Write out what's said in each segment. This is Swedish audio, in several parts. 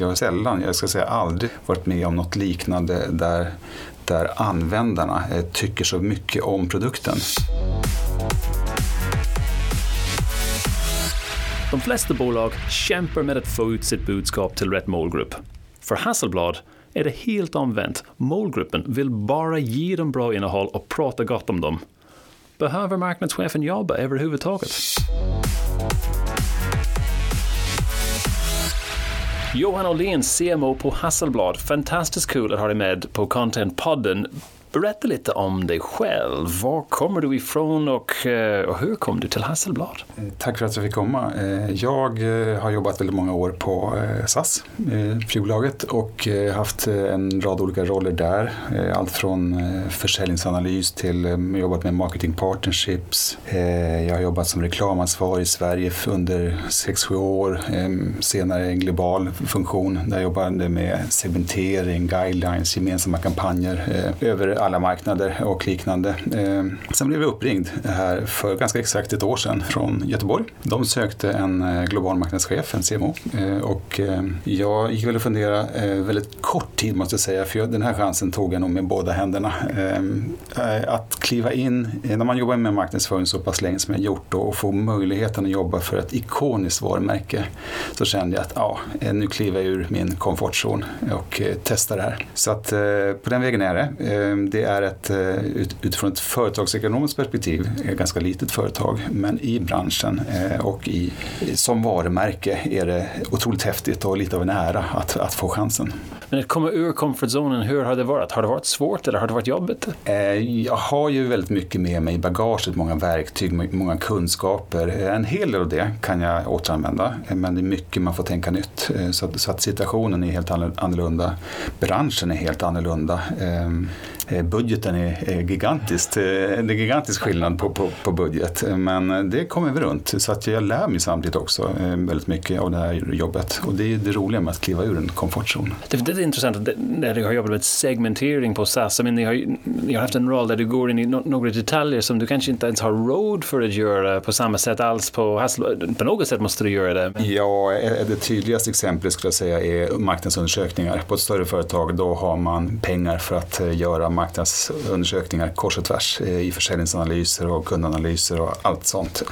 Jag har sällan, jag ska säga aldrig, varit med om något liknande där, där användarna eh, tycker så mycket om produkten. De flesta bolag kämpar med att få ut sitt budskap till rätt målgrupp. För Hasselblad är det helt omvänt. Målgruppen vill bara ge dem bra innehåll och prata gott om dem. Behöver marknadschefen jobba överhuvudtaget? Johan Åhlén, CMO på Hasselblad. Fantastiskt kul att ha dig med på Contentpodden. Berätta lite om dig själv. Var kommer du ifrån och, eh, och hur kom du till Hasselblad? Eh, tack för att jag fick komma. Eh, jag har jobbat väldigt många år på SAS, flygbolaget, och haft en rad olika roller där. Allt från försäljningsanalys till jobbat med marketing partnerships. Jag har jobbat som reklamansvarig i Sverige under 6-7 år. Ehm, senare en global funktion där jag jobbade med segmentering, guidelines, gemensamma kampanjer över alla marknader och liknande. Eh, sen blev jag uppringd här för ganska exakt ett år sedan från Göteborg. De sökte en eh, global marknadschef, en CMO. Eh, och jag gick väl och funderade väldigt kort tid måste jag säga, för den här chansen tog jag nog med båda händerna. Att kliva in, när man jobbar med marknadsföring så pass länge som jag gjort och få möjligheten att jobba för ett ikoniskt varumärke så kände jag att ja, nu kliver jag ur min komfortzon och testar det här. Så att på den vägen är det det är ett, eh, utifrån ett företagsekonomiskt perspektiv, ett ganska litet företag, men i branschen eh, och i, som varumärke är det otroligt häftigt och lite av en ära att, att få chansen. Men att komma ur comfortzonen, hur har det varit? Har det varit svårt eller har det varit jobbigt? Eh, jag har ju väldigt mycket med mig i bagaget, många verktyg, många kunskaper. En hel del av det kan jag återanvända, men det är mycket man får tänka nytt. Så att, så att situationen är helt annorlunda, branschen är helt annorlunda. Eh, budgeten är, är gigantiskt. Eh, det är gigantisk skillnad på, på, på, budget. Men det kommer vi runt. Så att jag lär mig samtidigt också eh, väldigt mycket av det här jobbet. Och det är det roliga med att kliva ur en komfortzon. Det, det är intressant när du har jobbat med segmentering på SAS. Men ni, har, ni har haft en roll där du går in i no, några detaljer som du kanske inte ens har råd för att göra på samma sätt alls på Hasselblad. På något sätt måste du göra det. Ja, det tydligaste exemplet skulle jag säga är marknadsundersökningar. På ett större företag då har man pengar för att göra marknadsundersökningar kors och tvärs eh, i försäljningsanalyser och kundanalyser och allt sånt.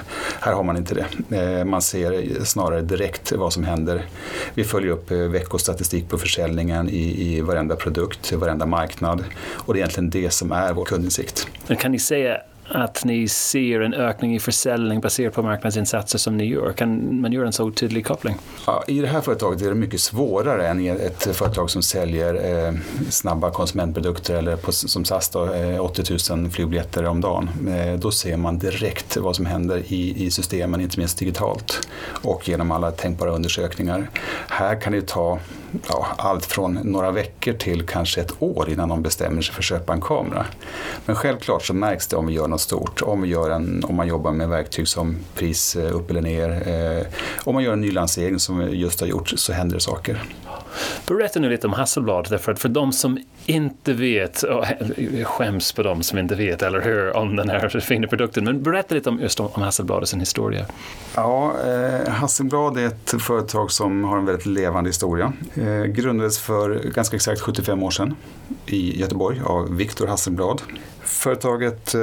Här har man inte det. Eh, man ser snarare direkt vad som händer. Vi följer upp eh, veckostatistik på försäljningen i, i varenda produkt, varenda marknad och det är egentligen det som är vår kundinsikt. kan ni säga att ni ser en ökning i försäljning baserat på marknadsinsatser som ni gör? Kan man göra en så tydlig koppling? Ja, I det här företaget är det mycket svårare än i ett företag som säljer eh, snabba konsumentprodukter eller på, som SAS då, eh, 80 000 flygbiljetter om dagen. Eh, då ser man direkt vad som händer i, i systemen, inte minst digitalt och genom alla tänkbara undersökningar. Här kan det ta ja, allt från några veckor till kanske ett år innan de bestämmer sig för att köpa en kamera. Men självklart så märks det om vi gör något stort. Om, vi gör en, om man jobbar med verktyg som pris eh, upp eller ner. Eh, om man gör en ny lansering som vi just har gjort så händer det saker. Berätta nu lite om Hasselblad, därför att för de som inte vet, och skäms på de som inte vet, eller hur, om den här fina produkten, men berätta lite om just om, Hasselblad och sin historia. Ja, eh, Hasselblad är ett företag som har en väldigt levande historia. Eh, grundades för ganska exakt 75 år sedan i Göteborg av Viktor Hasselblad. Företaget eh,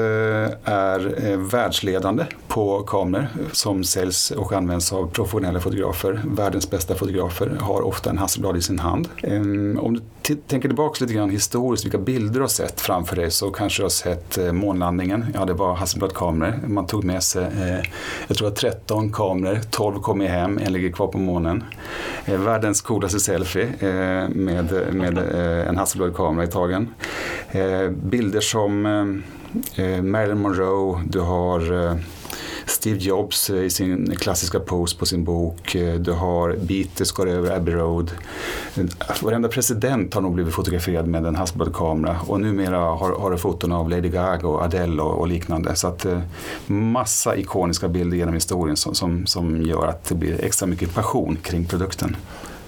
är eh, världsledande på kameror som säljs och används av professionella fotografer. Världens bästa fotografer har ofta en Hasselblad i sin hand. Ehm, om du tänker tillbaka lite grann historiskt, vilka bilder du har sett framför dig så kanske du har sett eh, månlandningen. Ja, det var Hasselblad-kameror. Man tog med sig, eh, jag tror 13 kameror, 12 kom hem, en ligger kvar på månen. Eh, världens coolaste selfie med, med en Hasselblad-kamera i tagen. Bilder som eh, Marilyn Monroe, du har eh, Steve Jobs eh, i sin klassiska pose på sin bok. Eh, du har Beatles går över Abbey Road. Varenda president har nog blivit fotograferad med en Hasselblad-kamera och numera har, har du foton av Lady Gaga och Adele och, och liknande. Så att eh, massa ikoniska bilder genom historien som, som, som gör att det blir extra mycket passion kring produkten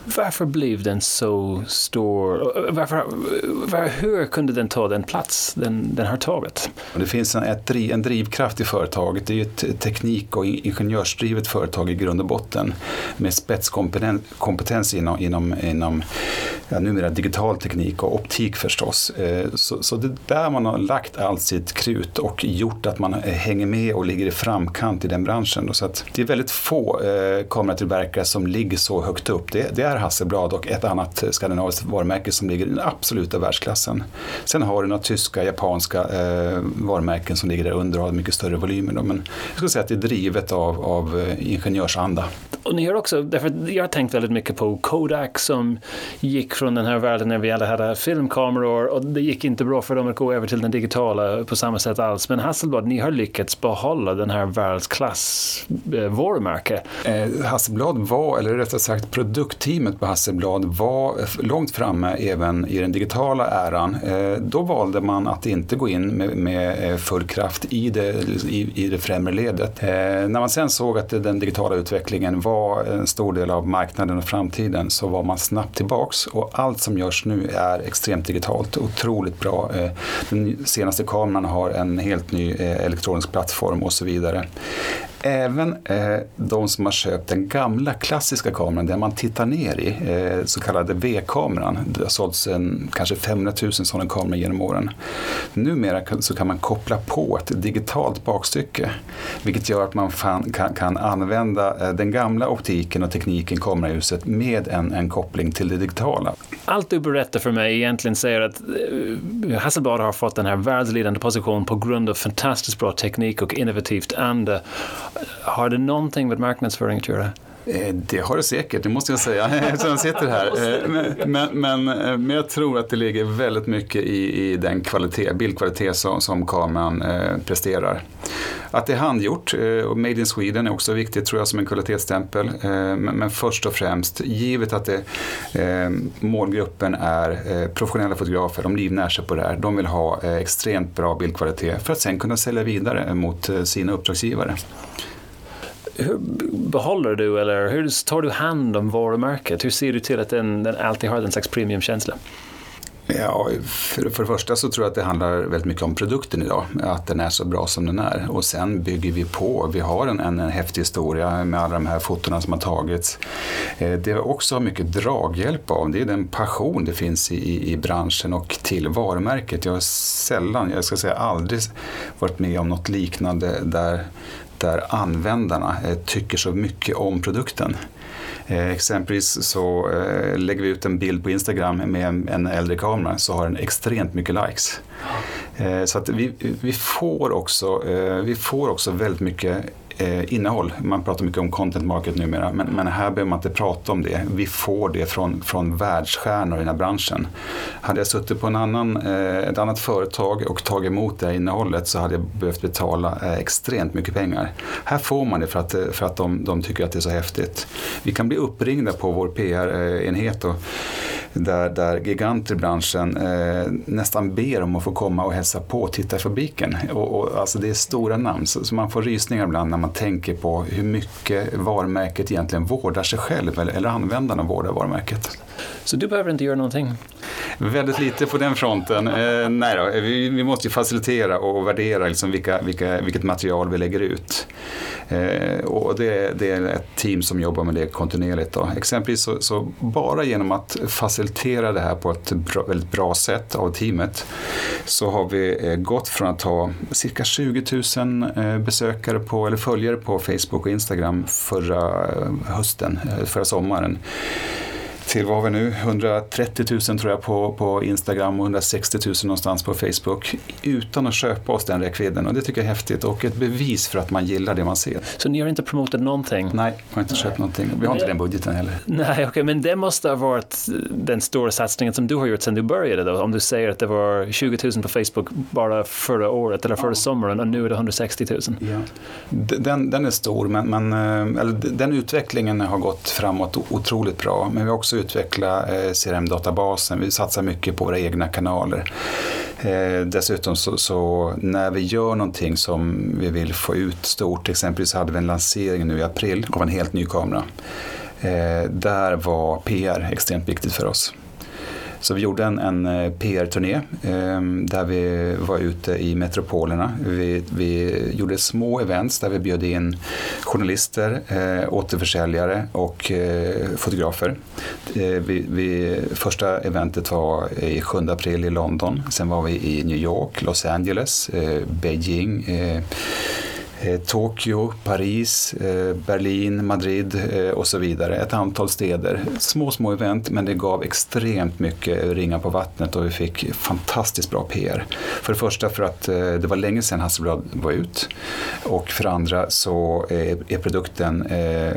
varför blev den så stor? Varför, var, hur kunde den ta den plats den, den har tagit? Det finns en, ett, en drivkraft i företaget. Det är ett teknik och ingenjörsdrivet företag i grund och botten med spetskompetens inom, inom, inom ja, numera digital teknik och optik förstås. Eh, så, så det är där man har lagt allt sitt krut och gjort att man eh, hänger med och ligger i framkant i den branschen. Så att det är väldigt få eh, kameratillverkare som ligger så högt upp. Det, det är Hasselblad och ett annat skandinaviskt varumärke som ligger i den absoluta världsklassen. Sen har du några tyska, japanska eh, varumärken som ligger där under och har mycket större volymer. Då. Men jag skulle säga att det är drivet av, av eh, ingenjörsanda. Och ni hör också, därför jag har tänkt väldigt mycket på Kodak som gick från den här världen när vi alla hade filmkameror och det gick inte bra för dem att gå över till den digitala på samma sätt alls. Men Hasselblad, ni har lyckats behålla den här världsklass eh, varumärke. Eh, Hasselblad var, eller rättare sagt produktteamet på Hasselblad var långt framme även i den digitala äran. Eh, då valde man att inte gå in med, med eh, full kraft i det, i, i det främre ledet. Eh, när man sen såg att den digitala utvecklingen var en stor del av marknaden och framtiden så var man snabbt tillbaks och allt som görs nu är extremt digitalt, otroligt bra. Eh, den senaste kameran har en helt ny eh, elektronisk plattform och så vidare. Även eh, de som har köpt den gamla klassiska kameran, den man tittar ner i, eh, så kallade V-kameran. Det har sålts en, kanske 500 000 sådana kameror genom åren. Numera kan, så kan man koppla på ett digitalt bakstycke, vilket gör att man fan, kan, kan, använda eh, den gamla optiken och tekniken, kamerahuset, med en, en koppling till det digitala. Allt du berättar för mig egentligen säger att eh, Hasselblad har fått den här världsledande positionen på grund av fantastiskt bra teknik och innovativt ande har det någonting med marknadsföring att göra? Eh, det har det säkert, det måste jag säga, eftersom jag sitter här. Eh, men, men, eh, men, jag tror att det ligger väldigt mycket i, i den kvalitet, bildkvalitet som, som kameran eh, presterar. Att det är handgjort och Made in Sweden är också viktigt tror jag som en kvalitetsstämpel. Eh, men, men, först och främst, givet att det, eh, målgruppen är professionella fotografer, de livnär sig på det här. De vill ha extremt bra bildkvalitet för att sen kunna sälja vidare mot sina uppdragsgivare hur behåller du eller hur tar du hand om varumärket? Hur ser du till att den, den alltid har en slags premiumkänsla? Ja, för, för det första så tror jag att det handlar väldigt mycket om produkten idag, att den är så bra som den är. Och sen bygger vi på, vi har en, en, en häftig historia med alla de här fotona som har tagits. Eh, det vi också har mycket draghjälp av, det är den passion det finns i, i, i branschen och till varumärket. Jag har sällan, jag ska säga aldrig varit med om något liknande där där användarna eh, tycker så mycket om produkten. Eh, exempelvis så eh, lägger vi ut en bild på Instagram med en äldre kamera så har den extremt mycket likes. Så att vi, vi, får också, vi får också väldigt mycket eh, innehåll. Man pratar mycket om content market numera, men, men här behöver man inte prata om det. Vi får det från, från världsstjärnor i den här branschen. Hade jag suttit på en annan, eh, ett annat företag och tagit emot det här innehållet så hade jag behövt betala eh, extremt mycket pengar. Här får man det för att, eh, för att de, de tycker att det är så häftigt. Vi kan bli uppringda på vår PR-enhet eh, där, där giganter i branschen eh, nästan ber om att få komma och hälsa på och titta i fabriken. Och, och, alltså det är stora namn, så, så, man får rysningar ibland när man tänker på hur mycket varumärket egentligen vårdar sig själv eller, eller användarna vårdar varumärket. Så du behöver inte göra någonting? Väldigt lite på den fronten. Eh, nej då, vi, vi, måste ju facilitera och värdera liksom vilka, vilka, vilket material vi lägger ut. Eh, och det, det, är ett team som jobbar med det kontinuerligt. Då. Exempelvis så, så, bara genom att facilitera det här på ett bra, väldigt bra sätt av teamet så har vi eh, gått från att ha cirka 20 000 eh, besökare på, eller följare på Facebook och Instagram förra eh, hösten, eh, förra sommaren till, vad har vi nu, 130 000 tror jag på, på Instagram och 160 000 någonstans på Facebook utan att köpa oss den räckvidden och det tycker jag är häftigt och ett bevis för att man gillar det man ser. Så ni har inte promotat någonting? Nej, vi har inte köpt någonting. Vi har inte den budgeten heller. Nej, okej, okay, men det måste ha varit den stora satsningen som du har gjort sedan du började då? Om du säger att det var 20 000 på Facebook bara förra året eller förra ja. sommaren och nu är det 160 000. Ja. Den, den är stor, men, men eh, eller, den utvecklingen har gått framåt otroligt bra. Men vi har också utveckla eh, CRM-databasen. Vi satsar mycket på våra egna kanaler. Eh, dessutom så, så, när vi gör någonting som vi vill få ut stort, exempelvis hade vi en lansering nu i april av en helt ny kamera. Eh, där var PR extremt viktigt för oss. Så vi gjorde en, en PR-turné eh, ehm, där vi var ute i metropolerna. Vi, vi, gjorde små events där vi bjöd in journalister, eh, återförsäljare och eh, fotografer. Eh, vi, vi, första eventet var i 7 april i London. Sen var vi i New York, Los Angeles, eh, Beijing eh, Eh, Tokyo, Paris, eh, Berlin, Madrid eh, och så vidare. Ett antal städer. Små, små event men det gav extremt mycket ringar på vattnet och vi fick fantastiskt bra PR. För det första för att eh, det var länge sedan Hasselblad var ut och för det andra så eh, är produkten eh,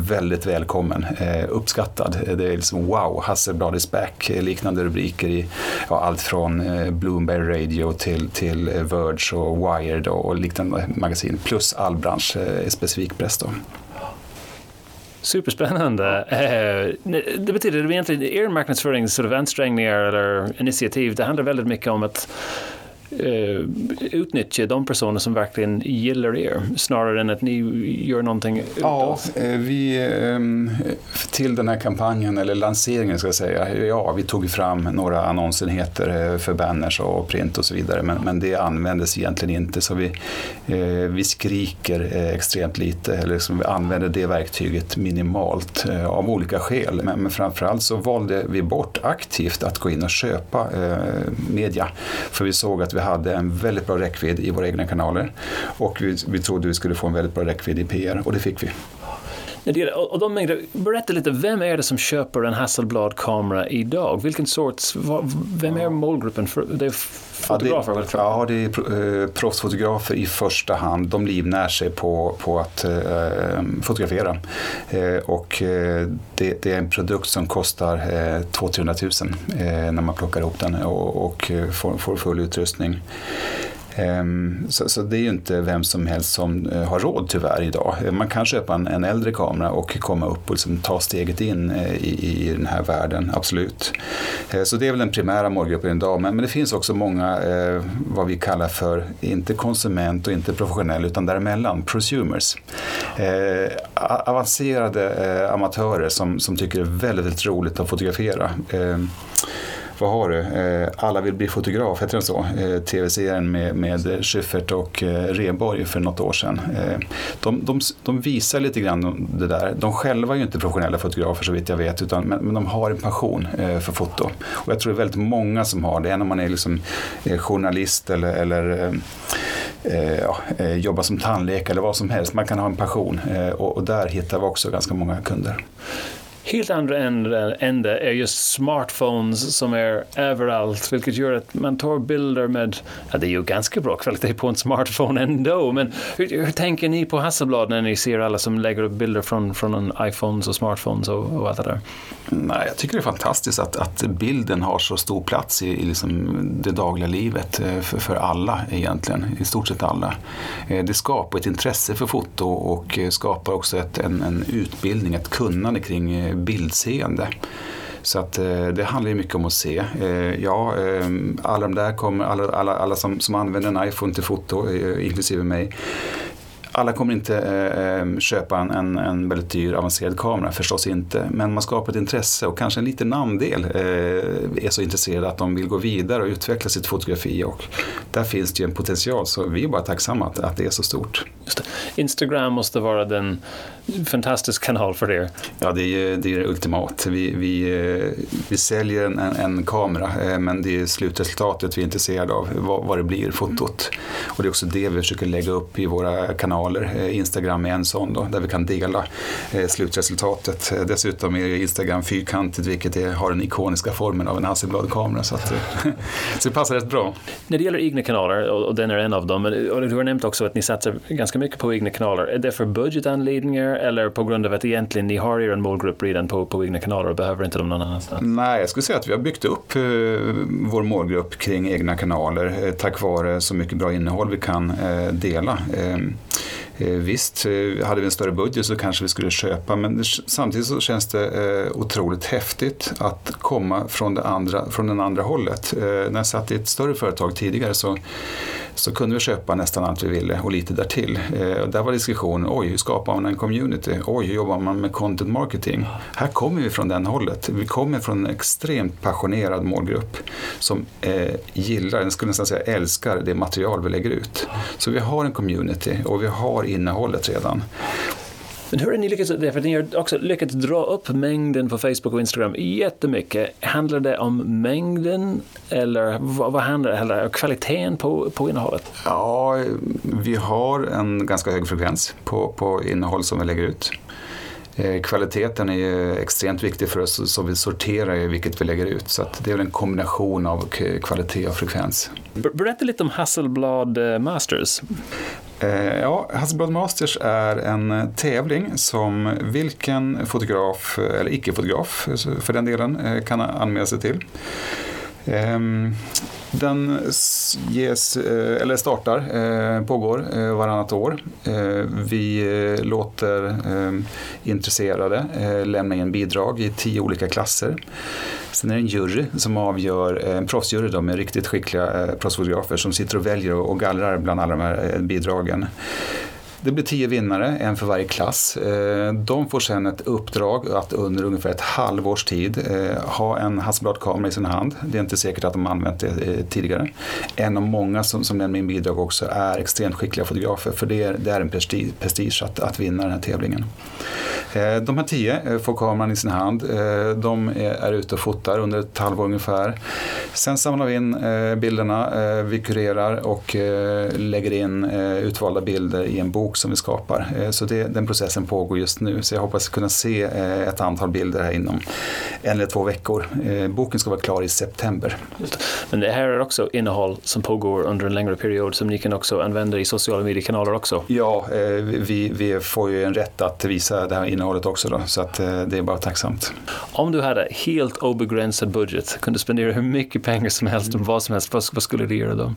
väldigt välkommen, eh, uppskattad. Eh, det är liksom wow, Hasselblad is back, eh, liknande rubriker i ja, allt från eh, Bloomberg Radio till, till eh, Verge och Wired och, och liknande magasin, plus all bransch eh, specifik press. Då. Superspännande. Eh, det betyder egentligen er marknadsföring, era ansträngningar eller initiativ, det handlar väldigt mycket om att eh, utnyttja de personer som verkligen gillar er snarare än att ni gör någonting? Ja, eh, vi, ehm, till den här kampanjen, eller lanseringen ska jag säga, ja, vi tog fram några annonsenheter eh, för banners och print och så vidare, men, men det användes egentligen inte, så vi, eh, vi skriker extremt lite, eller liksom vi använder det verktyget minimalt av olika skäl, men, men framförallt så valde vi bort aktivt att gå in och köpa media, för vi såg att vi hade en väldigt bra räckvidd i våra egna kanaler och vi, vi trodde vi skulle få en väldigt bra räckvidd i PR och det fick vi. Och de mängder, berätta lite, vem är det som köper en Hasselblad-kamera idag? Vilken sorts, vem är målgruppen? För, det är fotografer? Ja, det, ja, det är eh, proffsfotografer i första hand. De livnär sig på, på att eh, fotografera. Eh, och eh, det, det, är en produkt som kostar eh, 200-300 000 eh, när man plockar ihop den och, och eh, får, får full utrustning. Ehm, så, så, det är ju inte vem som helst som eh, har råd tyvärr idag. Eh, man kan köpa en, en äldre kamera och komma upp och liksom ta steget in eh, i, i den här världen, absolut. Så det är väl den primära målgruppen idag. Men, men det finns också många, vad vi kallar för, inte konsument och inte professionell, utan däremellan, prosumers. Avancerade amatörer som, som tycker det är väldigt, väldigt roligt att fotografera. Ehm, vad har du? Eh, Alla vill bli fotograf, heter den så? Eh, Tv-serien med, med Schyffert och eh, Reborg för något år sedan. Eh, de, de, de, visar lite grann det där. De själva är ju inte professionella fotografer så vitt jag vet, utan, men, men de har en passion eh, för foto. Och jag tror det är väldigt många som har det, även om man är liksom eh, journalist eller, eller ja, jobbar som tandläkare eller vad som helst. Man kan ha en passion och, och där hittar vi också ganska många kunder. Helt andra ände är just smartphones som är överallt, vilket gör att man tar bilder med, ja det är ju ganska bra kvalitet på en smartphone ändå, men hur, hur tänker ni på Hasselblad när ni ser alla som lägger upp bilder från, från iPhones och smartphones och, och allt det där? Nej, jag tycker det är fantastiskt att, att bilden har så stor plats i, i liksom det dagliga livet eh, för, för alla egentligen, i stort sett alla. Eh, det skapar ett intresse för foto och skapar också ett, en, en utbildning, ett kunnande kring eh, bildseende. Så att eh, det handlar ju mycket om att se. Eh, ja, eh, alla de där kommer, alla, alla, alla som, som använder en iPhone till foto, inklusive mig, alla kommer inte eh, köpa en, en, en, väldigt dyr avancerad kamera, förstås inte. Men man skapar ett intresse och kanske en liten andel eh, är så intresserade att de vill gå vidare och utveckla sitt fotografi. Och där finns det ju en potential, så vi är bara tacksamma att, att det är så stort. Instagram måste vara den fantastisk kanal för er. Ja, det är, det är ultimat. Vi, vi, eh, vi säljer en, en, kamera, eh, men det är slutresultatet vi är intresserade av, vad, vad det blir, fotot. Och det är också det vi försöker lägga upp i våra kanaler. Eh, Instagram är en sån då, där vi kan dela slutresultatet. Dessutom är Instagram fyrkantigt, vilket är, har den ikoniska formen av en Hasselblad-kamera. Så, att, så det passar rätt bra. När det gäller egna kanaler, och den är en av dem, och du har nämnt också att ni satsar ganska mycket på egna kanaler. Är det för budgetanledningar eller på grund av att egentligen ni har er målgrupp redan på, på egna kanaler och behöver inte dem någon annanstans? Nej, jag skulle säga att vi har byggt upp eh, vår målgrupp kring egna kanaler eh, tack vare så mycket bra innehåll vi kan eh, dela. Eh, eh visst, eh, hade vi en större budget så kanske vi skulle köpa men samtidigt så känns det eh, otroligt häftigt att komma från det andra, från den andra hållet. när jag satt i ett större företag tidigare så så kunde vi köpa nästan allt vi ville och lite därtill. Eh, där var diskussionen, oj hur skapar man en community? Oj hur jobbar man med content marketing? Här kommer vi från den hållet. Vi kommer från en extremt passionerad målgrupp som eh, gillar, jag skulle nästan säga älskar det material vi lägger ut. Så vi har en community och vi har innehållet redan. Men hur har ni lyckats, för ni har också lyckats dra upp mängden på Facebook och Instagram jättemycket. Handlar det om mängden eller vad, vad handlar det om? Kvaliteten på, på innehållet? Ja, vi har en ganska hög frekvens på, på innehåll som vi lägger ut. Eh, kvaliteten är ju extremt viktig för oss så vi sorterar ju vilket vi lägger ut. Så det är väl en kombination av kvalitet och frekvens. Berätta lite om Hasselblad eh, Masters. Eh, ja, Hasselblad Masters är en eh, tävling som vilken fotograf, eh, eller icke-fotograf för den delen, kan anmäla sig till. Ehm, den ges, eh, eller startar, eh, pågår eh, varannat år. Vi låter intresserade lämna in bidrag i tio olika klasser. Sen är det en jury som avgör, en proffsjury då med riktigt skickliga proffsfotografer som sitter och väljer och gallrar bland alla de här bidragen. Det blir tio vinnare, en för varje klass. Eh, de får sedan ett uppdrag att under ungefär ett halvårs tid eh, ha en Hasselblad-kamera i sin hand. Det är inte säkert att de använt det eh, tidigare. En av många som, som lämnar in bidrag också är extremt skickliga fotografer för det är, det är en prestige, prestige att, att vinna den här tävlingen. De här tio får kameran i sin hand. De är ute och fotar under ett halvår ungefär. Sen samlar vi in bilderna, vi kurerar och lägger in utvalda bilder i en bok som vi skapar. Eh, så det, den processen pågår just nu. Så jag hoppas kunna se eh, ett antal bilder här inom en eller två veckor. Eh, boken ska vara klar i september. Men det här är också innehåll som pågår under en längre period som ni kan också använda i sociala mediekanaler också? Ja, vi, vi får ju en rätt att visa det här innehållet också då, så att det är bara tacksamt. Om du hade helt obegränsad budget, kunde spendera hur mycket pengar som helst, mm. vad som helst, vad, vad skulle du göra då?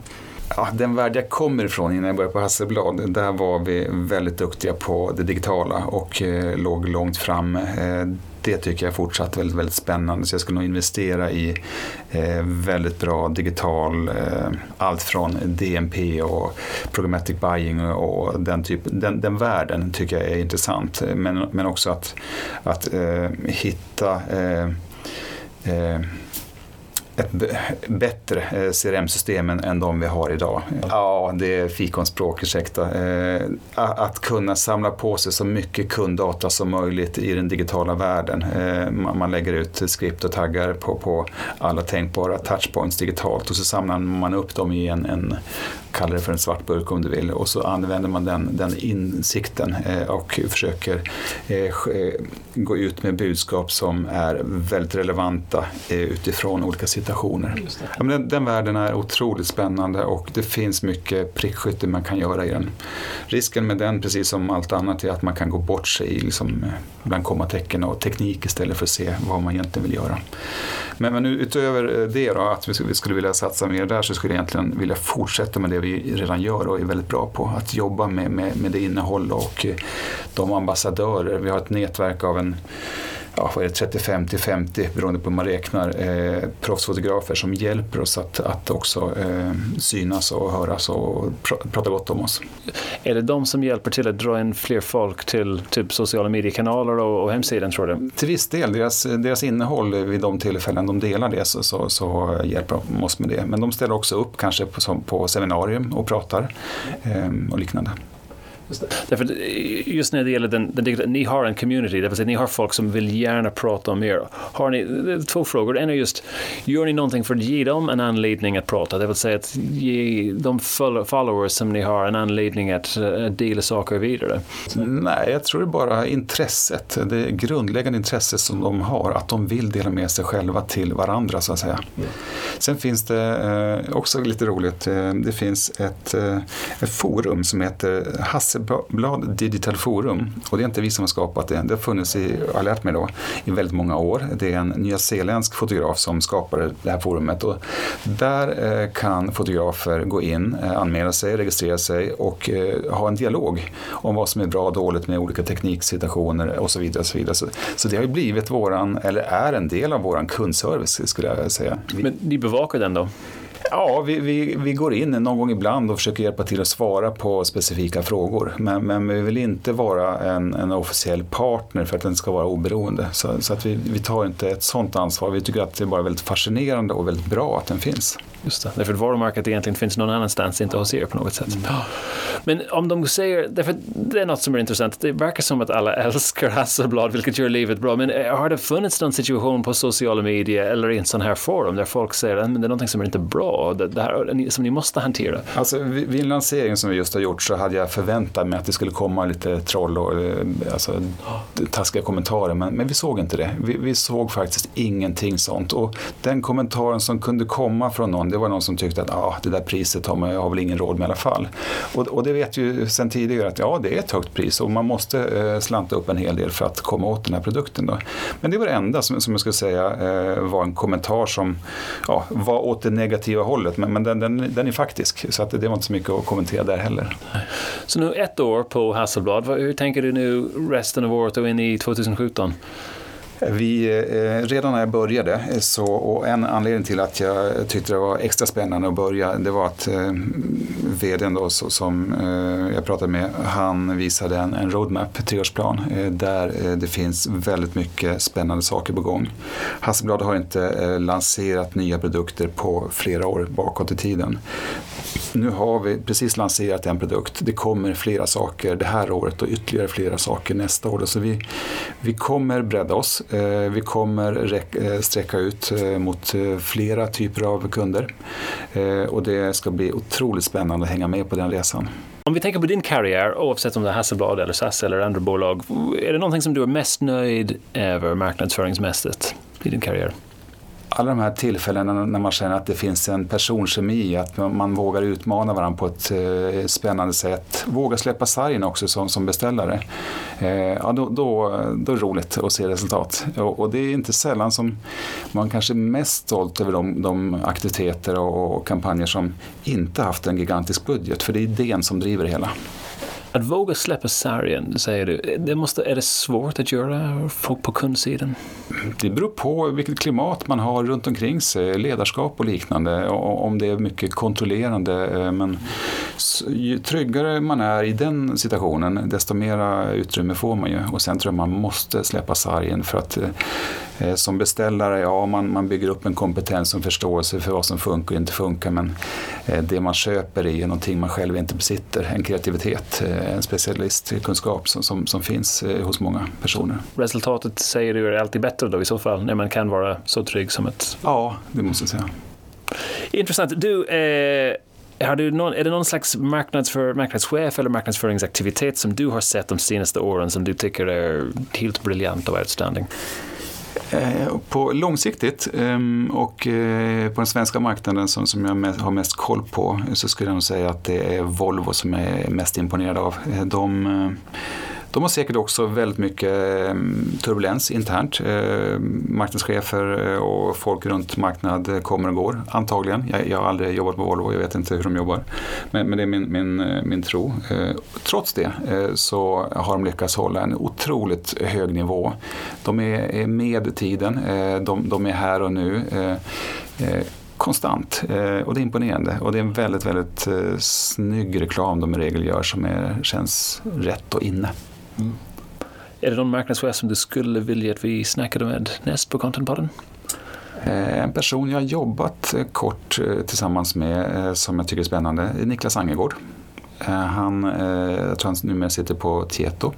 ja, den värld jag kommer ifrån innan jag började på Hasselblad, där var vi väldigt duktiga på det digitala och eh, låg långt fram. Eh, det tycker jag fortsatt väldigt, väldigt spännande. Så jag skulle nog investera i eh, väldigt bra digital, eh, allt från DMP och programmatic buying och den, typ, den, den världen tycker jag är intressant. Men, men också att, att eh, hitta eh, eh ett bättre eh, CRM-system än de vi har idag. Ja, det är fikonspråk, ursäkta. Eh, att kunna samla på sig så mycket kunddata som möjligt i den digitala världen. Eh, man lägger ut skript och taggar på, på alla tänkbara touchpoints digitalt och så samlar man upp dem i en, en kalla det för en svart burk om du vill och så använder man den, den insikten och försöker gå ut med budskap som är väldigt relevanta utifrån olika situationer. Ja, men den, den världen är otroligt spännande och det finns mycket prickskytte man kan göra i den. Risken med den, precis som allt annat, är att man kan gå bort sig i liksom, eh, bland kommatecken och teknik istället för att se vad man egentligen vill göra. Men, men utöver eh, det då, att vi skulle vilja satsa mer där så skulle jag egentligen vilja fortsätta med det vi redan gör och är väldigt bra på. Att jobba med, med, med det innehåll och eh, de ambassadörer. Vi har ett nätverk av en ja, vad är det, 35 till 50 beroende på hur man räknar, eh, proffsfotografer som hjälper oss att, att också eh, synas och höras och pr prata gott om oss. Är det de som hjälper till att dra in fler folk till typ sociala mediekanaler och, och hemsidan tror du? Till viss del, deras, deras innehåll vid de tillfällen de delar det så, så, så hjälper de oss med det. Men de ställer också upp kanske på, på seminarium och pratar eh, och liknande. Därför eh, just när det gäller den, den ni har en community, det vill säga ni har folk som vill gärna prata om er. Har ni, eh, två frågor, en är just, gör ni någonting för att ge dem en anledning att prata? Det vill säga att ge de followers som ni har en anledning att eh, dela saker vidare? Nej, jag tror det är bara intresset, det grundläggande intresset som de har, att de vill dela med sig själva till varandra så att säga. Mm. Sen finns det eh, också lite roligt, det finns ett, ett forum som heter Hasse Hasselblad Digital Forum och det är inte vi som har skapat det. Det har funnits i, har lärt mig då, i väldigt många år. Det är en nyzeeländsk fotograf som skapade det här forumet och där eh, kan fotografer gå in, eh, anmäla sig, registrera sig och eh, ha en dialog om vad som är bra och dåligt med olika tekniksituationer och så vidare. Och så, vidare. Så, så det har ju blivit våran, eller är en del av våran kundservice skulle jag säga. Men ni bevakar den då? Ja, vi, vi, vi går in någon gång ibland och försöker hjälpa till att svara på specifika frågor. Men, men vi vill inte vara en, en officiell partner för att den ska vara oberoende. Så, så att vi, vi tar inte ett sådant ansvar. Vi tycker att det är bara väldigt fascinerande och väldigt bra att den finns. Just det, därför att varumärket egentligen finns någon annanstans, inte hos er på något sätt. Mm. Men om de säger, därför det är något som är intressant, det verkar som att alla älskar Hasselblad, vilket gör livet bra, men eh, har det funnits någon situation på sociala medier eller i en sån här forum där folk säger att det är någonting som är inte bra, det, det här som ni måste hantera? Alltså vid en lansering som vi just har gjort så hade jag förväntat mig att det skulle komma lite troll och eh, alltså, taskiga kommentarer, men, men vi såg inte det. Vi, vi såg faktiskt ingenting sånt och den kommentaren som kunde komma från någon, det var någon som tyckte att ah, det där priset har man har väl ingen råd med i alla fall. Och, och det vet ju sen tidigare att ja, det är ett högt pris och man måste eh, slanta upp en hel del för att komma åt den här produkten. Då. Men det var det enda som, som jag skulle säga eh, var en kommentar som ja, var åt det negativa hållet, men, men den, den, den är faktisk. Så att det, det var inte så mycket att kommentera där heller. Så nu ett år på Hasselblad, hur tänker du nu resten av året och in i 2017? Vi, eh, redan när jag började, eh, så, och en anledning till att jag tyckte det var extra spännande att börja, det var att eh, vdn då, så, som eh, jag pratade med, han visade en, en roadmap, treårsplan, eh, där eh, det finns väldigt mycket spännande saker på gång. Hasselblad har inte eh, lanserat nya produkter på flera år bakåt i tiden. Nu har vi precis lanserat en produkt. Det kommer flera saker det här året och ytterligare flera saker nästa år. Så vi, vi kommer bredda oss. Eh, vi kommer eh, sträcka ut eh, mot flera typer av kunder. Och det ska bli otroligt spännande att hänga med på den resan. Om vi tänker på din karriär, oavsett om det är Hasselblad eller SAS eller andra bolag, är det någonting som du är mest nöjd över marknadsföringsmässigt i din karriär? Alla de här tillfällena när man känner att det finns en personkemi, att man vågar utmana varandra på ett eh, spännande sätt, våga släppa sargen också som, som beställare, eh, ja, då, då, då är det roligt att se resultat. Och, och, det är inte sällan som man kanske är mest stolt över de, de aktiviteter och, och kampanjer som inte haft en gigantisk budget, för det är idén som driver det hela. Att våga släppa sargen, säger du, det måste, är det svårt att göra folk på kundsidan? Det beror på vilket klimat man har runt omkring sig, ledarskap och liknande, om det är mycket kontrollerande. Eh, men ju tryggare man är i den situationen, desto mera utrymme får man ju. Och sen tror jag man måste släppa sargen för att eh, Eh, som beställare, ja man, man bygger upp en kompetens och förståelse för vad som funkar och inte funkar men eh, det man köper är någonting man själv inte besitter, en kreativitet, eh, en specialistkunskap som, som, som finns hos många personer. Resultatet säger du är alltid bättre då i så fall, när man kan vara så trygg som ett... Ja, det måste jag säga. Intressant. Du, eh... Har du någon, är det någon slags marknadsför, marknadschef eller marknadsföringsaktivitet som du har sett de senaste åren som du tycker är helt briljant och outstanding? Eh, på långsiktigt ehm, och eh, på den svenska marknaden som, jag har mest koll på så skulle jag nog säga att det är Volvo som jag är mest imponerad av. De eh, de har säkert också väldigt mycket ehm, turbulens internt. Ehm, marknadschefer eh, och folk runt marknad eh, kommer och går, antagligen. Jag, har aldrig jobbat på Volvo, jag vet inte hur de jobbar. Men, men det är min, min, eh, min tro. Trots det så har de lyckats hålla en otroligt hög nivå. De är med tiden, de, de är här och nu konstant och det är imponerande och det är en väldigt, väldigt snygg reklam de i regel gör som är, känns rätt och inne. Mm. Är det någon marknadschef som du skulle vilja att vi snackade med näst på Contentpodden? Eh, en person jag jobbat eh, kort eh, tillsammans med som jag tycker är spännande är Niklas Angegård. Han, jag tror han numera sitter på Tieto.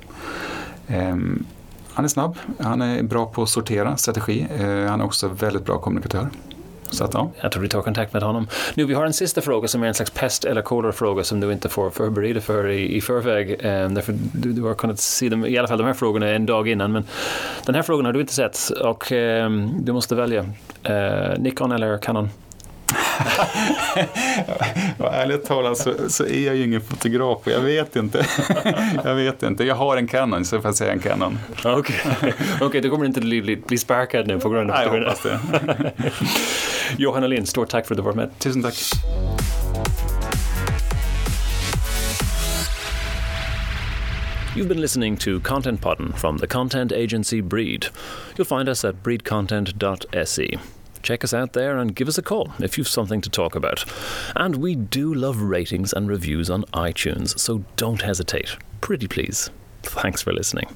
Ehm, han är snabb, han är bra på att sortera strategi, han är också väldigt bra kommunikatör. Så att, ja. Jag tror vi tar kontakt med honom. Nu, vi har en sista fråga som är en slags pest eller kolera-fråga som du inte får förbereda för i, i förväg. Eh, därför du, du har kunnat se dem, i alla fall de här frågorna en dag innan. Men den här frågan har du inte sett och eh, du måste välja. Eh, Nikon eller Canon? ärligt talat så, så, är jag ju ingen fotograf och jag vet inte. jag vet inte. Jag har en Canon så får jag säga en Canon. Okej, okay. okay, du kommer inte bli, bli sparkad nu på grund av Nej, jag hoppas det. Johanna Lind, stort tack för att du var med. Tusen tack. You've been listening to Content Podden from the content agency Breed. You'll find us at breedcontent.se. check us out there and give us a call if you've something to talk about. And we do love ratings and reviews on iTunes, so don't hesitate. Pretty please. Thanks for listening.